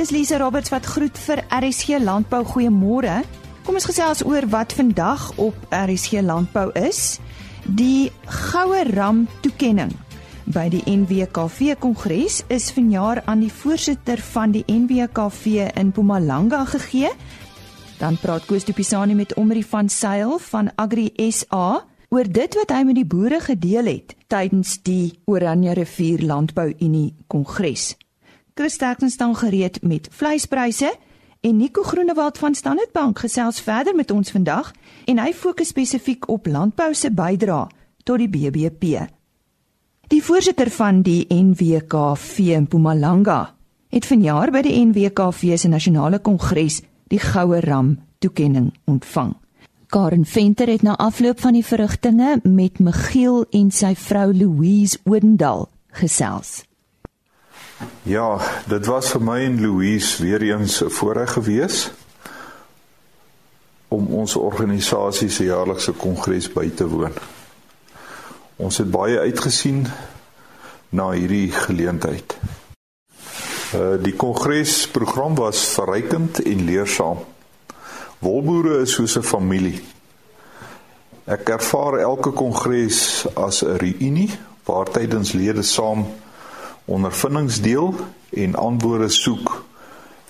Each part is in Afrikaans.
Dis Lise Roberts wat groet vir RSG Landbou. Goeiemôre. Kom ons gesels oor wat vandag op RSG Landbou is. Die goue ram toekenning by die NWKV Kongres is vanjaar aan die voorsitter van die NWKV in Mpumalanga gegee. Dan praat Koos de Pisani met Omri van Sail van Agri SA oor dit wat hy met die boere gedeel het tydens die Oranje Rivier Landbou Unie Kongres. Chris Sterkens staan gereed met vleispryse en Nico Groenewald van Standard Bank gesels verder met ons vandag en hy fokus spesifiek op landbou se bydrae tot die BBP. Die voorsitter van die NWKV in Mpumalanga het vanjaar by die NWKV se nasionale kongres die goue ram toekenning ontvang. Karen Venter het na afloop van die verrigtinge met Michiel en sy vrou Louise Odendal gesels. Ja, dit was vir my en Louise weer eens 'n voorreg gewees om ons organisasie se jaarlikse kongres by te woon. Ons het baie uitgesien na hierdie geleentheid. Uh die kongresprogram was verrykend en leersaam. Wolboere is soos 'n familie. Ek ervaar elke kongres as 'n reunie waar tydens lede saam ondervindings deel en antwoorde soek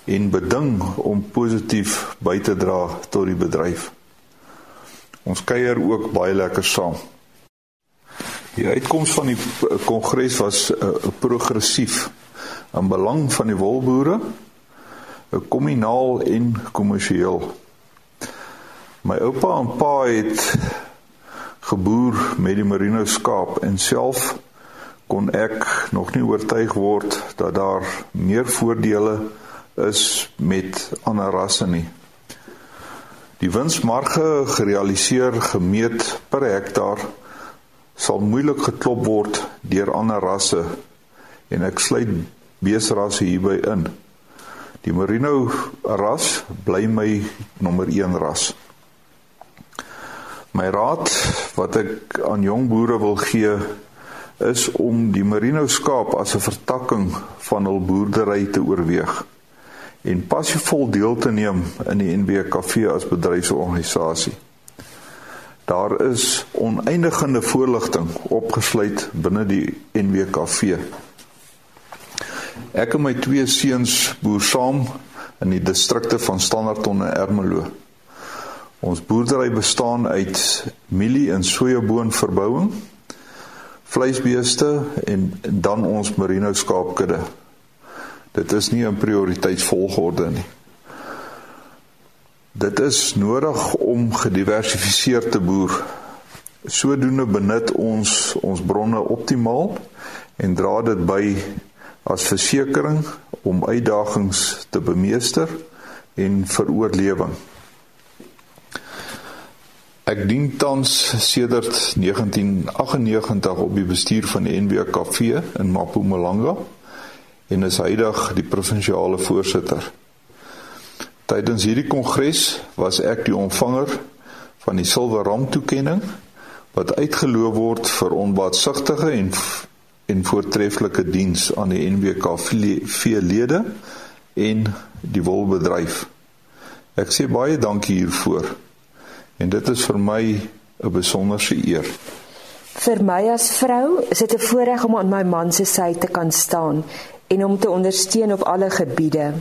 en beding om positief by te dra tot die bedryf. Ons kuier ook baie lekker saam. Die uitkoms van die kongres was uh, progressief in belang van die wolboere, 'n kommunaal en kommersieel. My oupa en pa het geboer met die merino skaap en self kon ek nog nie oortuig word dat daar meer voordele is met ander rasse nie. Die winsmarge gerealiseer gemeet per hektaar sal moeilik geklop word deur ander rasse en ek sluit beesrasse hierby in. Die merino ras bly my nommer 1 ras. My raad wat ek aan jong boere wil gee is om die merino skaap as 'n vertakking van hul boerdery te oorweeg en passievol deel te neem in die NBKV as bedryfsorganisasie. Daar is oneindige voorligting opgesluit binne die NWKV. Ek en my twee seuns boer saam in die distrikte van Standerton en Ermelo. Ons boerdery bestaan uit mielie en sojaboonverbouing, vleisbeeste en dan ons merino skaapkudde. Dit is nie 'n prioriteitsvolgorde nie. Dit is nodig om gediversifiseer te boer. Sodoende benut ons ons bronne optimaal en dra dit by as versekering om uitdagings te bemeester en vir oorlewing. Ek dien tans sedert 1998 op die bestuur van die NWKV in Mpumalanga en is huidig die provinsiale voorsitter. Tydens hierdie kongres was ek die ontvanger van die Silwer Ram toekenning wat uitgeloof word vir onbaatsigtige en en voortreffelike diens aan die NWKV lede en die wolbedryf. Ek sê baie dankie hiervoor. En dit is vir my 'n besonderse eer. Vir my as vrou is dit 'n voorreg om aan my man se sy te kan staan en hom te ondersteun op alle gebiede.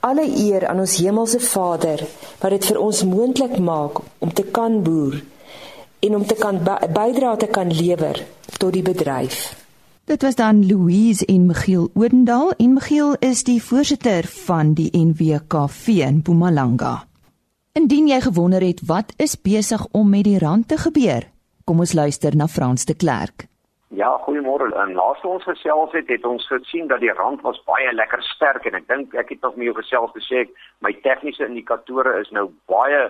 Alle eer aan ons hemelse Vader wat dit vir ons moontlik maak om te kan boer en om te kan bydra te kan lewer tot die bedryf. Dit was dan Louise en Michiel Odendal en Michiel is die voorsitter van die NWKV in Mpumalanga. Indien jy gewonder het wat is besig om met die rand te gebeur, kom ons luister na Frans de Klerk. Ja, goeiemôre. En laaste ons gesels het, het ons gesien dat die rand was baie lekker sterk en ek dink ek het nog meer gesels gesê my tegniese indikatore is nou baie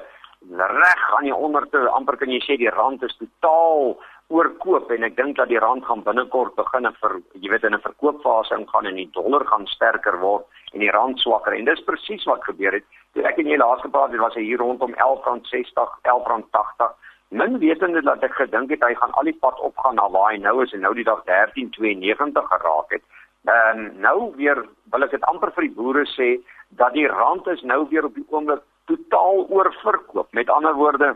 reg aan die onderste amper kan jy sê die rand is totaal oorkoop en ek dink dat die rand gaan binnekort begin vir jy weet in 'n verkoopfase ingaan en die dollar gaan sterker word en die rand swakker en dis presies wat gebeur het. Toe ek en jy laas gepraat het, was hy hier rondom R11.60, R11.80. Min wetende dat ek gedink het hy gaan al die pad opgaan na waar hy nou is en nou die dag 13.92 geraak het. Ehm uh, nou weer wil ek dit amper vir die boere sê dat die rand is nou weer op die oomblik totaal oorverkoop. Met ander woorde,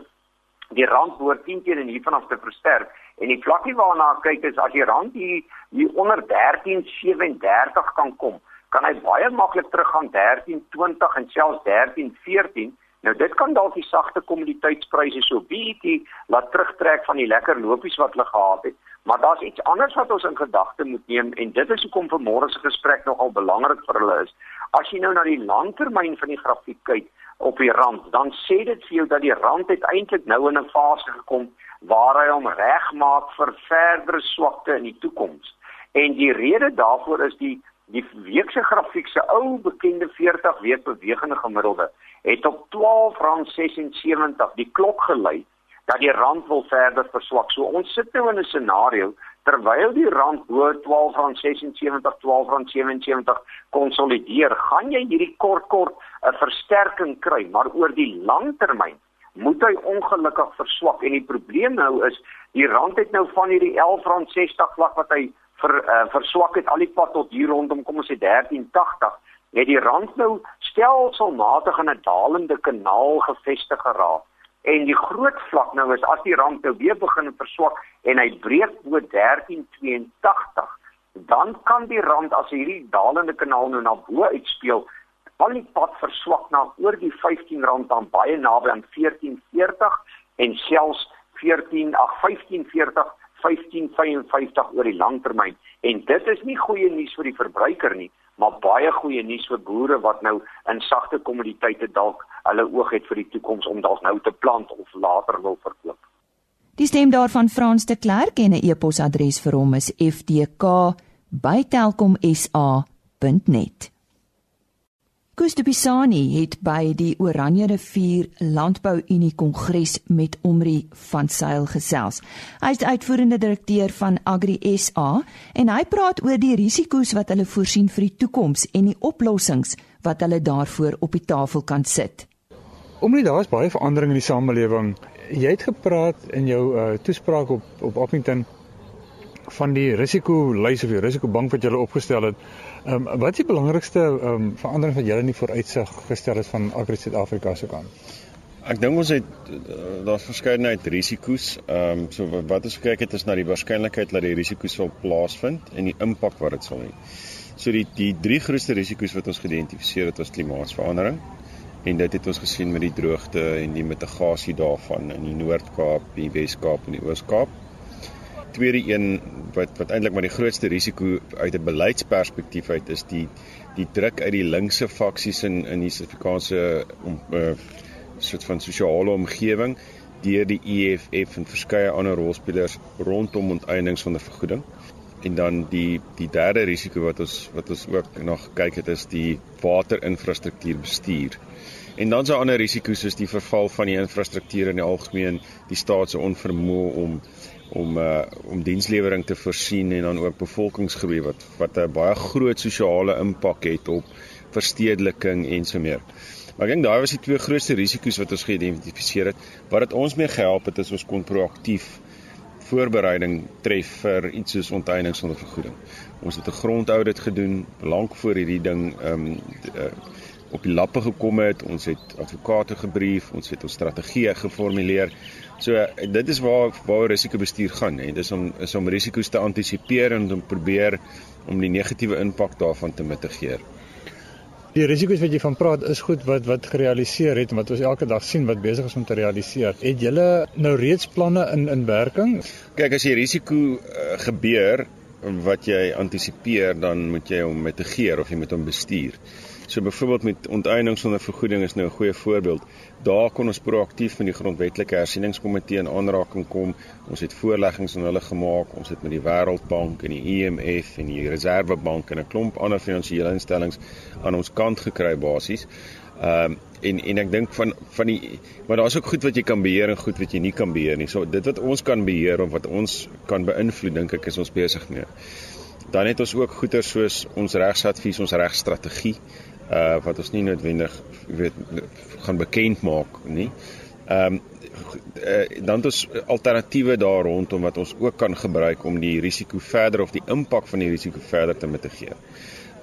die rand behoort 10 teen en hiervanaf te versterk. En die vlakkie waarna ek kyk is as die rand hier, hier onder 13.37 kan kom, kan hy baie maklik teruggaan 13.20 en selfs 13.14. Nou dit kan dalk die sagte kommoditeitspryse so bietjie laat terugtrek van die lekker lopies wat hulle gehad het, maar daar's iets anders wat ons in gedagte moet neem en dit is hoekom vanmôre se gesprek nogal belangrik vir hulle is. As jy nou na die langtermyn van die grafiek kyk op die rand, dan sê dit vir jou dat die rand uiteindelik nou in 'n fase gekom waar hy hom regmaak vir verdere swakte in die toekoms. En die rede daarvoor is die die week se grafiek se ou bekende 40 week bewegende gemiddelde het op R12.76 die klok gelei dat die rand wil verder verswak. So ons sit nou in 'n scenario terwyl die rand bo R12.76 R12.77 konsolideer, gaan jy hierdie kort kort 'n versterking kry, maar oor die lang termyn moet hy ongelukkig verswak. En die probleem nou is die rand het nou van hierdie R11.60 vlak wat hy ver uh, verswak het al die pad tot hier rondom kom ons sê 1380 het die rand nou stelselmatig in 'n dalende kanaal gevestig geraak en die groot vlak nou is as die rand nou weer begin verswak en hy breek bo 1382 dan kan die rand as hierdie dalende kanaal nou na bo uitspeel al die pad verswak na oor die R15 dan baie naby aan 1440 en selfs 14 ag 1540 1555 oor die langtermyn. En dit is nie goeie nuus vir die verbruiker nie maar baie goeie nuus vir boere wat nou in sagte kommoditeite dalk hulle oog het vir die toekoms om dalk nou te plant of later wil verkoop. Die stem daarvan Frans de Klerk en 'n e-posadres vir hom is fdk@telkomsa.net. Koos de Pisani het by die Oranje rivier Landbou Unie Kongres met Omri van Sail gesels. Hy is uitvoerende direkteur van Agri SA en hy praat oor die risiko's wat hulle voorsien vir die toekoms en die oplossings wat hulle daarvoor op die tafel kan sit. Omri, daar is baie verandering in die samelewing. Jy het gepraat in jou uh, toespraak op op Appington van die risiko lys of die risikobank wat jy opgestel het. Ehm um, wat is die belangrikste ehm um, verandering wat julle in die vooruitsig gestel het van Agri Suid-Afrika se kant? Ek dink ons het uh, daar's verskeidenheid risiko's. Ehm um, so wat ons kyk het is na die waarskynlikheid dat die risiko's sal plaasvind en die impak wat dit sal hê. So die die drie grootste risiko's wat ons geïdentifiseer het was klimaatsverandering en dit het ons gesien met die droogte en die mitigasie daarvan in die Noord-Kaap, die Wes-Kaap en die Oos-Kaap tweede een wat wat eintlik maar die grootste risiko uit 'n beleidsperspektief uit is die die druk uit die linkse faksies in in die Suid-Afrikaanse om 'n uh, soort van sosiale omgewing deur die EFF en verskeie ander rolspelers rondom onteiening sonder vergoeding. En dan die die derde risiko wat ons wat ons ook nog kyk het is die waterinfrastruktuur bestuur. En dan is daar ander risiko's soos die verval van die infrastruktuur in die algemeen, die staat se onvermoë om om uh om dienslewering te voorsien en dan ook bevolkingsgroei wat wat 'n baie groot sosiale impak het op verstedeliking en so meer. Maar ek dink daai was die twee grootste risiko's wat ons geïdentifiseer het. Wat dit ons mee gehelp het is ons kon proaktief voorbereiding tref vir iets soos onteiening sonder vergoeding. Ons het 'n grondaudit gedoen lank voor hierdie ding ehm um, uh, op die lappe gekom het. Ons het advokate gebrief, ons het ons strategie geformuleer So dit is waar waar risikobestuur gaan hè. Dis om is om risiko's te antisipeer en om probeer om die negatiewe impak daarvan te mitigeer. Die risiko's wat jy van praat is goed wat wat gerealiseer het en wat ons elke dag sien wat besig is om te realiseer. Het julle nou reeds planne in in werking? Kyk as jy risiko uh, gebeur wat jy antisipeer, dan moet jy hom mitigeer of jy moet hom bestuur. So byvoorbeeld met onteiening sonder vergoeding is nou 'n goeie voorbeeld. Daar kon ons proaktief met die grondwetlike hersieningskomitee in aanraking kom. Ons het voorleggings aan hulle gemaak. Ons het met die Wêreldbank en die IMF en die Reservebank en 'n klomp ander finansiële instellings aan ons kant gekry basies. Ehm um, en en ek dink van van die maar daar's ook goed wat jy kan beheer en goed wat jy nie kan beheer nie. So dit wat ons kan beheer of wat ons kan beïnvloed, dink ek is ons besig mee. Dan het ons ook goeder soos ons regsadvies, ons regstrategie uh wat ons nie noodwendig weet gaan bekend maak nie. Ehm um, uh, dan het ons alternatiewe daar rondom wat ons ook kan gebruik om die risiko verder of die impak van die risiko verder te mitigeer.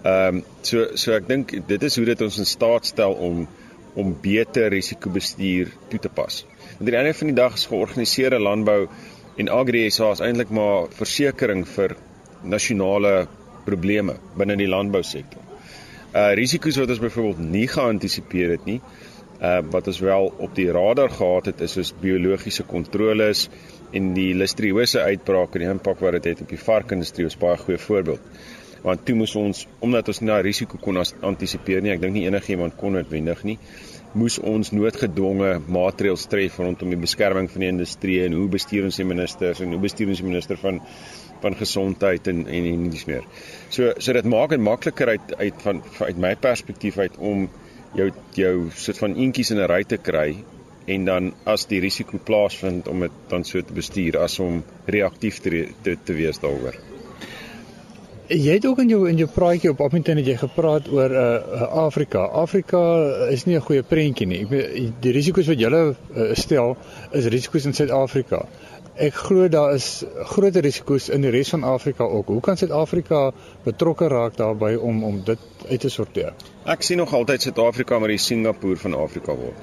Ehm um, so so ek dink dit is hoe dit ons in staat stel om om beter risikobestuur toe te pas. Want die einde van die dag is georganiseerde landbou en agri SA is eintlik maar versekerings vir nasionale probleme binne die landbousektor. Uh risiko's wat ons byvoorbeeld nie geantisipeer het nie, uh wat ons wel op die radar gehad het is soos biologiese kontroles en die listeriose uitbraak en die impak wat dit het, het op die varkindustrie is baie goeie voorbeeld. Want toe moes ons omdat ons nie na risiko kon antisipeer nie, ek dink nie enigiemand kon dit wendig nie, moes ons noodgedwonge maatreëls tref rondom die beskerming van die industrie en hoe bestuur ons die ministers en hoe bestuur ons die minister van van gesondheid en en en dis meer. So so dit maak dit makliker uit uit van uit my perspektief uit om jou jou soort van eentjies in 'n ry te kry en dan as die risiko plaasvind om dit dan so te bestuur as om reaktief te te, te wees daaroor. Jy het ook in jou in jou praatjie op Appington het jy gepraat oor uh Afrika. Afrika is nie 'n goeie prentjie nie. Ek die risiko's wat jy uh, stel is risiko's in Suid-Afrika. Ek glo daar is groter risiko's in die res van Afrika ook. Hoe kan Suid-Afrika betrokke raak daarbey om om dit uit te sorteer? Ek sien nog altyd Suid-Afrika maar die Singapore van Afrika word.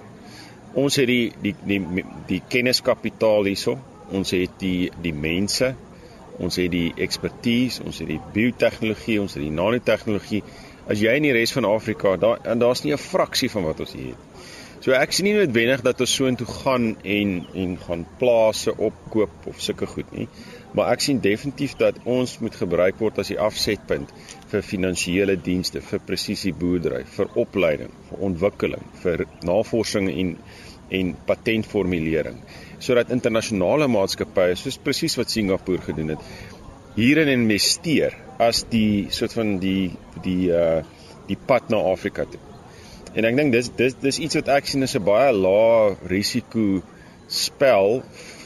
Ons het die die die die, kenniskapitaal hierso. Ons het die die mense Ons het die ekspertise, ons het die biotehnologie, ons het die nanotegnologie. As jy in die res van Afrika, daar en daar's nie 'n fraksie van wat ons hier het. So ek sien nie noodwendig dat ons so intoe gaan en en gaan plase opkoop of sulke goed nie. Maar ek sien definitief dat ons moet gebruik word as die afsetpunt vir finansiële dienste, vir presisie boerdery, vir opleiding, vir ontwikkeling, vir navorsing en en patentformulering sodat internasionale maatskappye soos presies wat Singapore gedoen het hierin investeer as die soort van die die uh die pad na Afrika toe. En ek dink dis dis dis iets wat ek sien is 'n baie lae risiko spel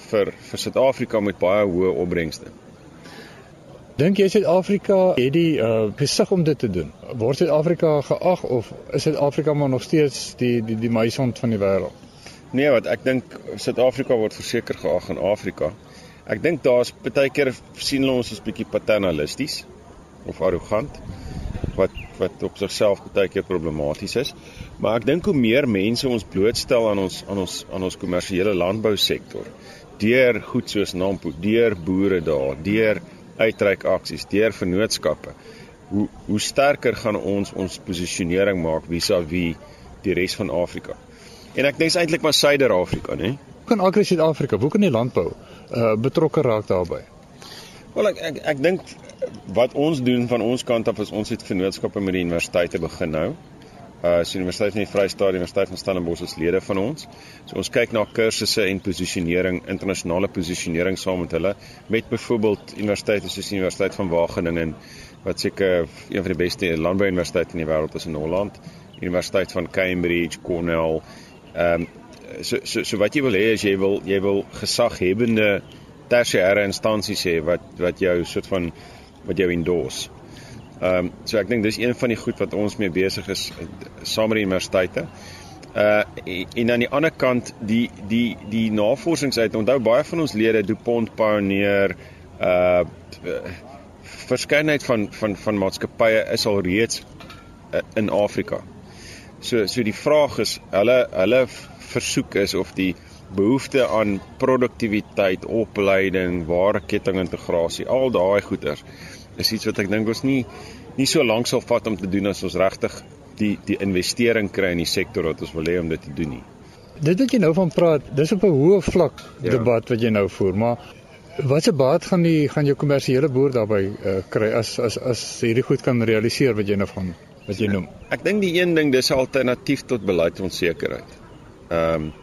vir vir Suid-Afrika met baie hoë opbrengste. Dink jy Suid-Afrika het die uh besig om dit te doen? Word Suid-Afrika geag of is Suid-Afrika maar nog steeds die die die muisond van die wêreld? Nee, wat ek dink Suid-Afrika word verseker geag in Afrika. Ek dink daar's baie keer sien hulle ons as bietjie paternalisties of arrogant wat op sigself baie keer problematies is. Maar ek dink hoe meer mense ons blootstel aan ons aan ons aan ons kommersiële landbousektor deur goed soos Nampo, deur boere daar, deur uitreik aksies, deur vennootskappe, hoe hoe sterker gaan ons ons posisionering maak vis-à-vis -vis die res van Afrika. En ek dink eintlik maar Suider-Afrika, né? Hoe kan Agri Suid-Afrika, hoe kan die landbou uh betrokke raak daarbey? Wel ek ek ek dink wat ons doen van ons kant af is ons het vennootskappe met die universiteite begin nou. Uh so Universiteit van die Vrystaat, Universiteit van Stellenbosch is lede van ons. So ons kyk na kursusse en posisionering, internasionale posisionering saam met hulle met byvoorbeeld universiteite soos die Universiteit van Wageningen wat seker een van die beste landbouuniversiteite in die wêreld is in Holland, Universiteit van Cambridge, Cornell, Ehm um, so so so wat jy wil hê is jy wil jy wil gesaghebende tersiêre instansies hê wat wat jou soort van wat jou endorse. Ehm um, so ek dink dis een van die goed wat ons mee besig is saam met universiteite. Uh en aan die ander kant die die die navorsingsuit onthou baie van ons lede DuPont Pioneer uh verskeidenheid van van van maatskappye is al reeds uh, in Afrika. So so die vraag is hulle hulle versoek is of die behoefte aan produktiwiteit, opleiding, ware kettingintegrasie, al daai goeders is iets wat ek dink ons nie nie so lank sal vat om te doen as ons regtig die die investering kry in die sektor wat ons wil hê om dit te doen nie. Dit wat jy nou van praat, dis op 'n hoë vlak ja. debat wat jy nou voer, maar wat se baat gaan die gaan jou kommersiële boer daarbey uh, kry as as as hierdie goed kan realiseer wat jy nou van wat jy noem. Ek dink die een ding dis 'n alternatief tot beleidsonsekerheid. Ehm um,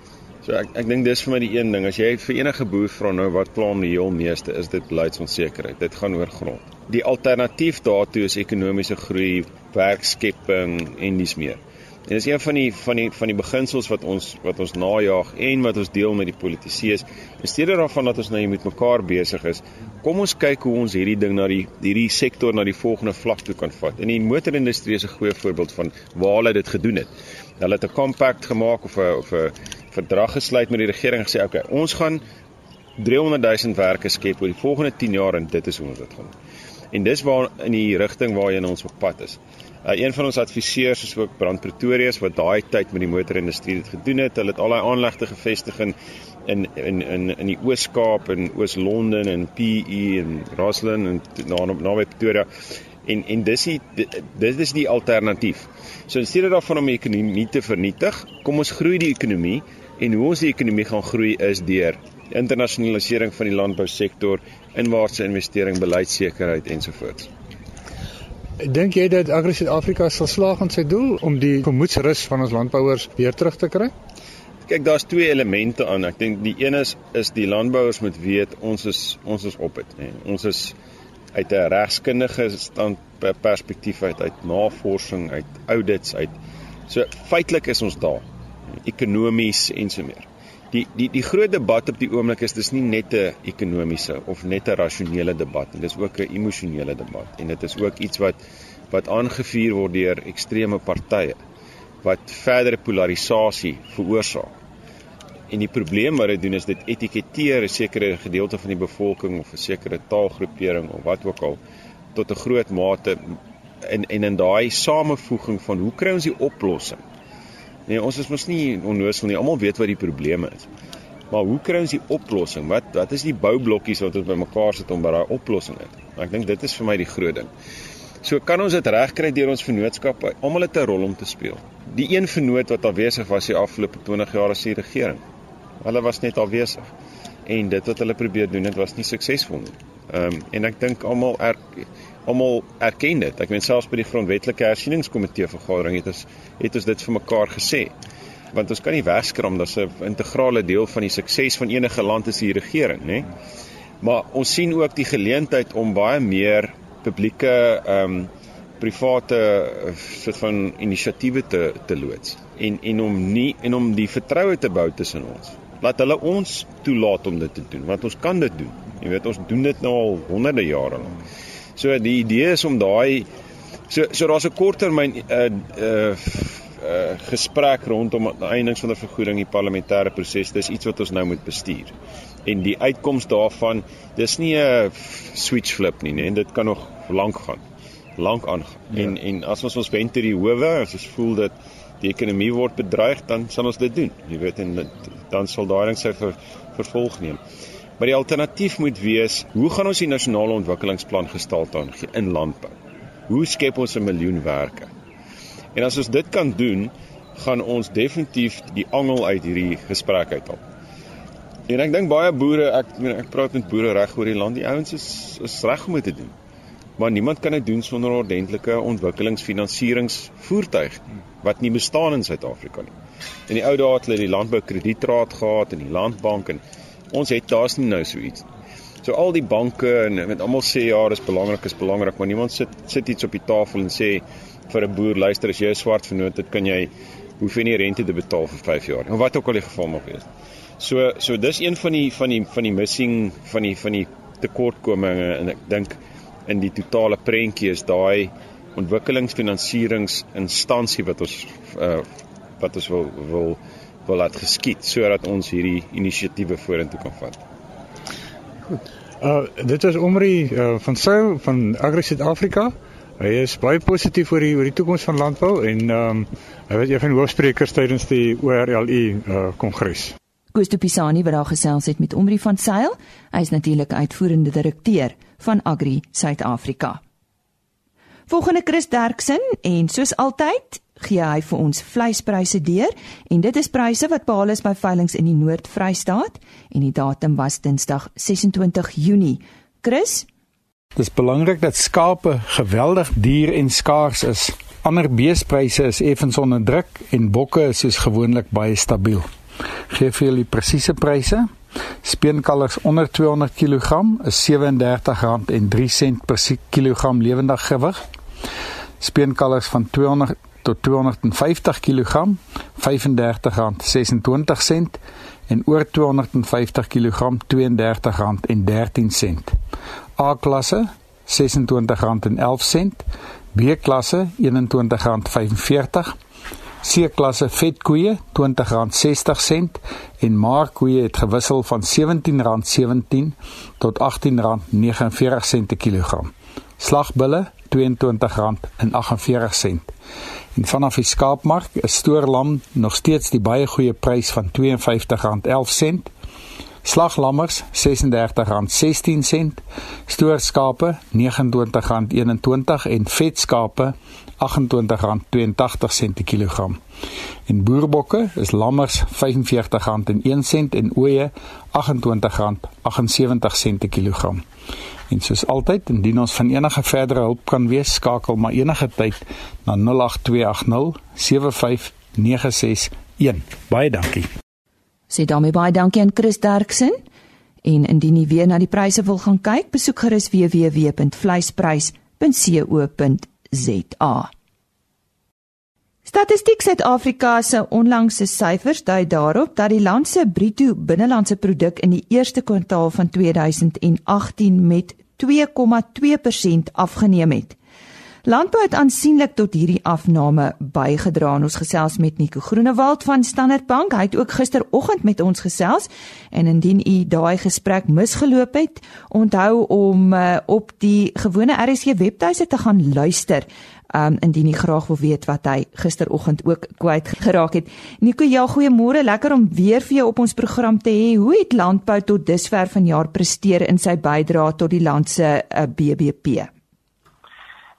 so ek ek dink dis vir my die een ding as jy vir enige boer vra nou wat pla hom die heel meeste is dit beleidsonsekerheid. Dit gaan oor grond. Die alternatief daartoe is ekonomiese groei, werkskepping en dis meer. En dis een van die van die van die beginsels wat ons wat ons najag en wat ons deel met die politici is. In steede daarvan dat ons nou met mekaar besig is, kom ons kyk hoe ons hierdie ding na die hierdie sektor na die volgende vlak toe kan vat. En die motorindustrie is 'n goeie voorbeeld van waar hulle dit gedoen het. Hulle het 'n compact gemaak of 'n of 'n verdrag gesluit met die regering gesê okay, ons gaan 300 000 werke skep oor die volgende 10 jaar en dit is hoe ons dit gaan. En dis waar in die rigting waarheen ons op pad is. Uh, een van ons adviseurs is ook Brand Pretoria wat daai tyd met die motorindustrie dit gedoen het. Hulle het al daai aanlegte gevestig in in in in in die Oos-Kaap en Oos-London en PE en Roslyn en naby na Pretoria. En en dis die dit is die alternatief. So in steede daarvan om die ekonomie te vernietig, kom ons groei die ekonomie en hoe ons die ekonomie gaan groei is deur internasionalisering van die landbousektor, inwaartse investering, beleidssekerheid ensovoorts. Dink jy dat Agri Suid-Afrika sal slaag in sy doel om die gemoedsrus van ons landbouers weer terug te kry? Kyk, daar's twee elemente aan. Ek dink die een is is die landbouers moet weet ons is ons is op dit, nê. Ons is uit 'n regskundige stand perspektief uit uit navorsing, uit audits uit. So feitelik is ons daar. Ekonomies en so meer. Die die die groot debat op die oomblik is dis nie net 'n ekonomiese of net 'n rasionele debat nie dis ook 'n emosionele debat. En dit is ook iets wat wat aangevuur word deur ekstreme partye wat verdere polarisasie veroorsaak en die probleem wat dit doen is dit etiketeer 'n sekere gedeelte van die bevolking of 'n sekere taalgroepering of wat ook al tot 'n groot mate en en in daai samevoeging van hoe kry ons die oplossing Nee, ons is mos nie onnoosel nie. Almal weet wat die probleme is. Maar hoe kry ons die oplossing? Wat wat is die boublokkies wat ons bymekaar sit om by daai oplossing uit? Ek dink dit is vir my die groot ding. So kan ons dit regkry deur ons vennootskappe. Almal het 'n rol om te speel. Die een vennoot wat afwesig was die afgelope 20 jaar as die regering. Hulle was net afwesig. En dit wat hulle probeer doen, dit was nie suksesvol nie. Ehm um, en ek dink almal er almal erken dit. Ek meen selfs by die grondwetlike hersieningskomitee vergadering het ons het ons dit vir mekaar gesê. Want ons kan nie wegskram dat 'n integrale deel van die sukses van enige land is die regering, nê? Maar ons sien ook die geleentheid om baie meer publieke ehm um, private soort van inisiatiewe te te loods en en om nie en om die vertroue te bou tussen ons. Laat hulle ons toelaat om dit te doen, want ons kan dit doen. Jy weet, ons doen dit nou al honderde jare lank. So die idee is om daai so so daar's 'n korttermyn uh uh uh gesprek rondom die eindings van die vergoeding die parlementêre proses. Dis iets wat ons nou moet bestuur. En die uitkoms daarvan, dis nie 'n switch flip nie, nee, en dit kan nog lank gaan. Lank aangaan. Ja. En en as ons ons wend die howe, as ons voel dat die ekonomie word bedreig, dan sal ons dit doen. Jy weet en dan sal daai ding sy ver, vervolg neem. Maar die alternatief moet wees, hoe gaan ons die nasionale ontwikkelingsplan gestalte gee in landbou? Hoe skep ons 'n miljoen werke? En as ons dit kan doen, gaan ons definitief die angel uit hierdie gesprek uithaal. En ek dink baie boere, ek ek praat met boere reg oor die land, die ouens is is reg om dit te doen. Maar niemand kan dit doen sonder 'n ordentlike ontwikkelingsfinansieringsvoertuig wat nie bestaan in Suid-Afrika nie. In die ou dae het hulle die landboukredietraad gehad en die landbank en Ons het daar's nie nou so iets. So al die banke en met almal sê ja, dis belangrik, is belangrik, maar niemand sit sit iets op die tafel en sê vir 'n boer, luister, as jy 'n swart vennoot het, kan jy hoef nie rente te betaal vir 5 jaar. En wat ook al die geval mag wees. So so dis een van die van die van die missing van die van die tekortkominge en ek dink in die totale prentjie is daai ontwikkelingsfinansieringsinstansie wat ons uh, wat ons wil wil wil laat geskied sodat ons hierdie inisiatiewe vorentoe kan vat. Goed. Uh dit is Omri uh, van Sou van Agri Suid-Afrika. Hy is baie positief oor die oor die toekoms van landbou en ehm um, hy was een van die hoofsprekers tydens die ORLI uh kongres. Gusto Pisani wat daar gesels het met Omri van Sail. Hy is natuurlik uitvoerende direkteur van Agri Suid-Afrika. Volgende Chris Derksen en soos altyd gee hy vir ons vleispryse deur en dit is pryse wat behaal is by veilinge in die Noord-Vrystaat en die datum was Dinsdag 26 Junie. Chris Dit is belangrik dat skape geweldig duur en skaars is. Ander beespryse is effens onder druk en bokke is soos gewoonlik baie stabiel. Geef vir julle presiese pryse. Speenkalvers onder 200 kg is R37.03 per kilogram lewendig gewig. Speenkalvers van 200 tot 250 kg R35.26 en oor 250 kg R32.13. A-klasse R26.11, B-klasse R21.45, C-klasse vetkoeie R20.60 en maarkoeie het gewissel van R17.17 tot R18.49 per kilogram. Slagbulle R22.48. En vanaf die skaapmark is stoorlam nog steeds die baie goeie prys van R52.11. Slaglammers R36.16, stoorskape R29.21 en vetskape R28.82 per kilogram. En boerbokke is lammers R45.01 en ooe R28.78 per kilogram. En soos altyd, indien ons van enige verdere hulp kan wees, skakel maar enige tyd na 08280 75961. Baie dankie. Sê daarmee baie dankie aan Chris Derksen. En indien jy weer na die pryse wil gaan kyk, besoek gerus www.vleisprys.co.za. Statistiek Suid-Afrika se onlangse syfers dui daarop dat die land se bruto binnelandse produk in die eerste kwartaal van 2018 met 2,2% afgeneem het. Landbou het aansienlik tot hierdie afname bygedra. Ons gesels met Nico Groenewald van Standard Bank. Hy het ook gisteroggend met ons gesels en indien u daai gesprek misgeloop het, onthou om uh, op die gewone RSG webtuise te gaan luister um indien jy graag wil weet wat hy gisteroggend ook kwyt geraak het. Nico, ja, goeiemôre. Lekker om weer vir jou op ons program te hê. Hoe het landbou tot dusver vanjaar presteer in sy bydrae tot die land se uh, eh, BBP?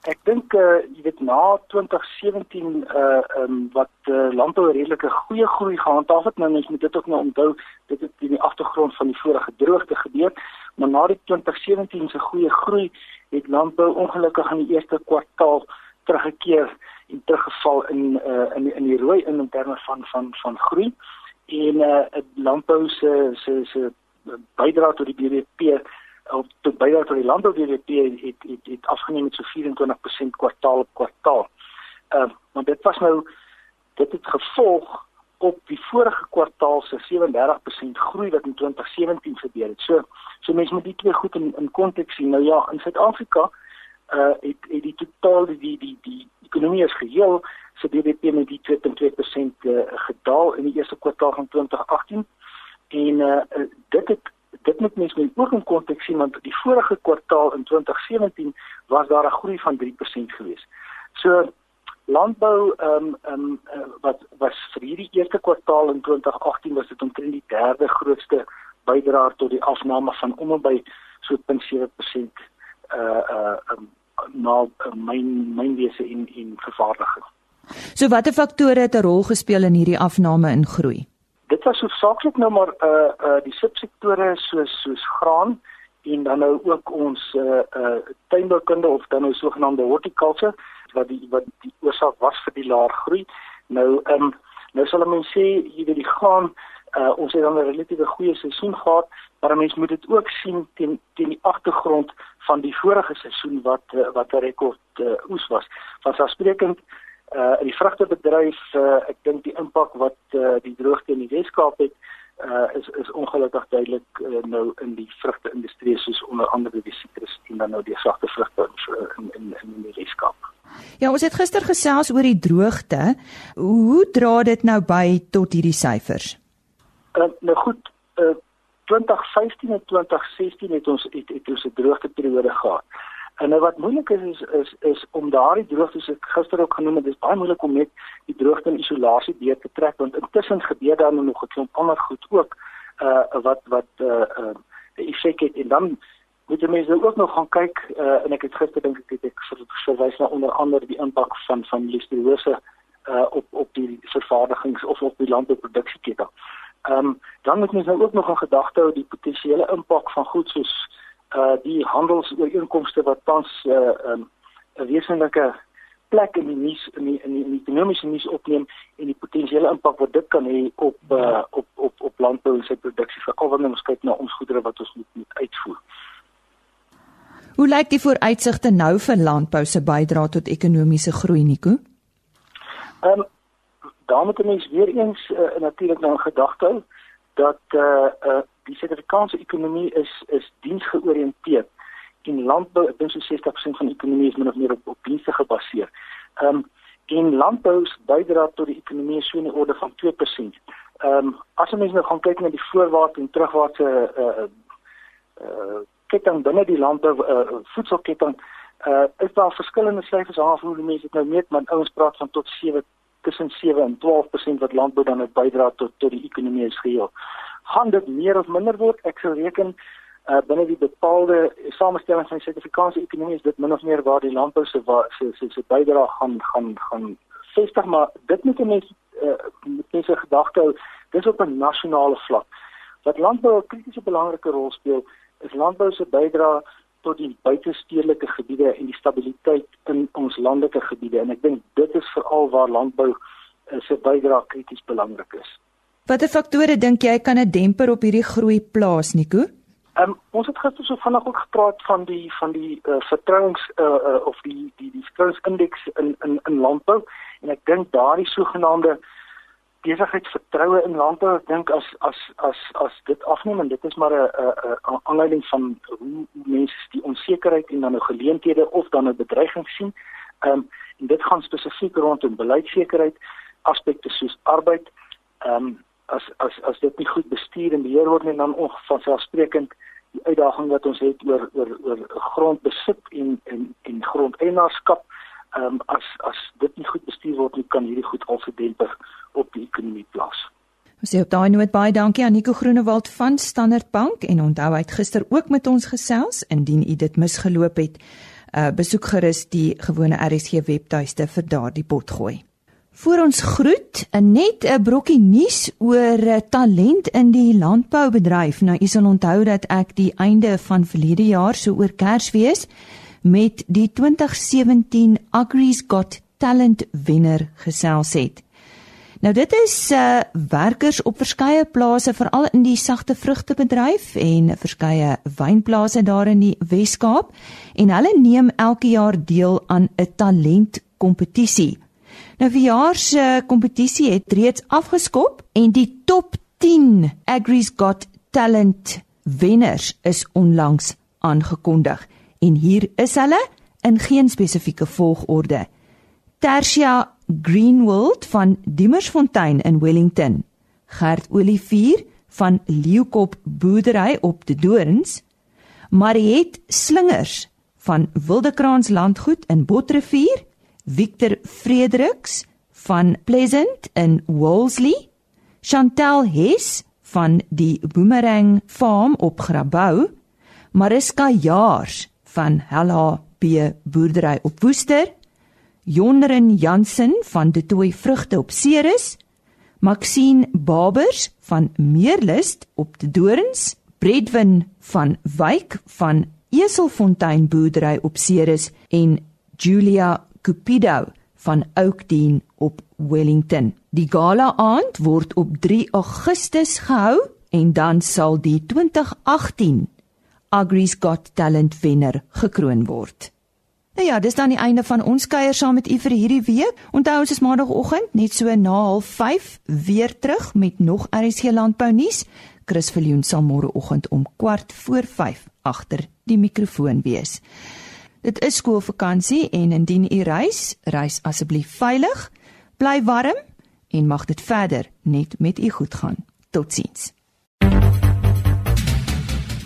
Ek dink uh jy weet na 2017 uh um wat uh, landbou redelike goeie groei gehandhaaf het, nou mens moet dit ook nou onthou, dit het in die agtergrond van die vorige droogte gebeur, maar na die 2017 se goeie groei het landbou ongelukkig in die eerste kwartaal teruggekeer en teruggeval in uh, in in die rooi in, terme van van van groei. En uh landbou se se se bydra tot die BBP of tot bydra tot die landbou BBP het het, het, het afgeneem met so 24% kwartaal op kwartaal. Uh maar dit was nou dit het gevolg op die vorige kwartaal se 37% groei wat in 2017 gebeur het. So so mense moet die twee goed in in konteks sien. Nou ja, in Suid-Afrika uh het, het die totaal die die die, die ekonomie as geheel se BBP met die 2.2% uh, gedaal in die eerste kwartaal van 2018 en uh dit het dit moet mens net ook in konteks sien want die vorige kwartaal in 2017 was daar 'n groei van 3% gewees. So landbou ehm um, ehm um, uh, wat was vir hierdie eerste kwartaal in 2018 was dit omtrent die derde grootste bydraer tot die afname van om en by so 0.7% uh uh um, na uh, myn mynwese en en vervaardiging. So watter faktore het 'n rol gespeel in hierdie afname in groei? Dit was hoofsaaklik nou maar uh uh die subsektore soos soos graan en dan nou ook ons uh uh tuinboukunde of dan nou sogenaamde horticulture wat die wat die oorsaak was vir die laer groei. Nou um nou sal mense sê jy weet die graan uh ons het dan 'n relatiewe goeie seisoen gehad maar mens moet dit ook sien teen teen die agtergrond van die vorige seisoen wat uh, wat 'n rekord uh, oes was. Vanselfsprekend uh in die vrugtebedryf uh, ek dink die impak wat uh, die droogte in die Weskaap het uh is is ongelukkig duidelik uh, nou in die vrugteindustrie soos onder andere die sitrus en dan nou die sagte vrugte in in in die Weskaap. Ja, ons het gister gesels oor die droogte. Hoe dra dit nou by tot hierdie syfers? Uh, nou goed, uh, 2015 en 2016 het ons het, het ons 'n droogteperiode gehad. En nou wat moeilik is is is, is om daardie droogte soos ek gister ook genoem het, dis baie moeilik om net die droogte in isolasie deur te trek want intussen gebeur daar nog 'n klomp ander goed ook uh wat wat uh uh effek het en dan moet jy mense ook nog gaan kyk uh en ek het gister dink ek het ek verwys na onder andere die impak van van listeriose uh op op die vervaardigings of op die landbouproduksieketting. Ehm um, dan moet mens nou ook nog in gedagte hou die potensiële impak van goed soos uh die handelsooreenkomste wat tans uh ehm, 'n um, wesenlike plek in die nuus in die in die, in die ekonomiese nuus opneem en die potensiële impak wat dit kan hê op uh op op op landbou en sy produksie veral wanneer ons kyk na ons goedere wat ons moet, moet uitvoer. Hoe lyk die vooruitsigte nou vir landbou se bydrae tot ekonomiese groei Nico? Ehm um, daar moet mense weer eens uh, natuurlik nou gedagte hou dat eh uh, uh, die Suid-Afrikaanse ekonomie is is diensgeoriënteerd en landbou ek dink so 60% van die ekonomie is min of meer op, op dienste gebaseer. Ehm um, en landbou se bydra tot die ekonomie so in die orde van 2%. Ehm um, as ons nou gaan kyk na die voorwaarts en terugwaartse uh uh, uh ketting binne die landbou uh, voedselketting, uh is daar verskillende syfers af hoe die mense dit nou meet, maar ouens praat van tot 7 tussen 7 en 12% wat landbou dan uit bydra tot tot die ekonomie as geheel. Gaan dit meer of minder word? Ek sou reken uh binne die bepaalde samestelling van die Suid-Afrikaanse ekonomie is dit min of meer waar die landbou se se se, se bydra gaan gaan gaan vestig, maar dit moet mense uh, met mense gedagte hou, dis op 'n nasionale vlak. Wat landbou 'n kritiese belangrike rol speel, is landbou se bydra tot die buitestedelike gebiede en die stabiliteit in ons landelike gebiede en ek dink dit is veral waar landbou uh, se bydra krities belangrik is. Watter faktore dink jy kan 'n demper op hierdie groei plaas, Nico? Ehm um, ons het gister so vinnig ook gepraat van die van die uh, vertrouings uh, uh, of die die die vertrouensindeks in in in landbou en ek dink daardie sogenaamde besigheidsvertroue in landbou ek dink as as as as dit afneem en dit is maar 'n 'n aanleiding van hoe mense die onsekerheid en dan nou geleenthede of dan 'n bedreiging sien. Ehm um, en dit gaan spesifiek rondom beleidsekerheid aspekte soos arbeid. Ehm um, as as as dit nie goed bestuur en beheer word nie dan ongevalselfsprekend die uitdaging wat ons het oor oor oor grondbesit en en en grondeienaarskap ehm um, as as dit nie goed bestuur word nie, kan hierdie goed al verdemper op die ekonomie plaas. Ons sê op daai noot baie dankie aan Nico Groenewald van Standard Bank en onthou hy het gister ook met ons gesels indien u dit misgeloop het. Uh besoek gerus die gewone RSG webtuiste vir daardie potgooi. Voor ons groet, net 'n brokkie nuus oor talent in die landboubedryf. Nou u sal onthou dat ek die einde van verlede jaar so oor Kersfees met die 2017 Agri's Got Talent wenner gesels het. Nou dit is uh werkers op verskeie plase veral in die sagte vrugtebedryf en verskeie wynplase daar in die Wes-Kaap en hulle neem elke jaar deel aan 'n talentkompetisie. Nou vir jaar se kompetisie het reeds afgeskop en die top 10 Agri's Got Talent wenners is onlangs aangekondig en hier is hulle in geen spesifieke volgorde. Tersia Greenwold van Diemersfontein in Wellington, Gert Olivier van Leeukop boerdery op die Dorings, Mariet Slingers van Wildekraans landgoed in Botrivier, Victor Fredericks van Pleasant in Wolseley, Chantel Hess van die Boomerang Farm op Grabouw, Mariska Jaars van Hella B boerdery op Woester, Jonren Jansen van De Tooi vrugte op Ceres, Maxine Babers van Meerlust op De Dorings, Bredwin van Wyk van Eselfontein boerdery op Ceres. En Julia Cupido van Oakdene op Wellington. Die gala aand word op 3 Augustus gehou en dan sal die 2018 Agri's Got Talent wenner gekroon word. Nou ja, dis dan die einde van ons kuier saam met u vir hierdie week. Onthou ons is maandagooggend net so na 05:30 weer terug met nog RSG landbou nuus. Chris Viljoen sal môreoggend om kwart voor 5 agter die mikrofoon wees. Dit is skoolvakansie en indien u reis, reis asseblief veilig, bly warm en mag dit verder net met u goed gaan. Totsiens.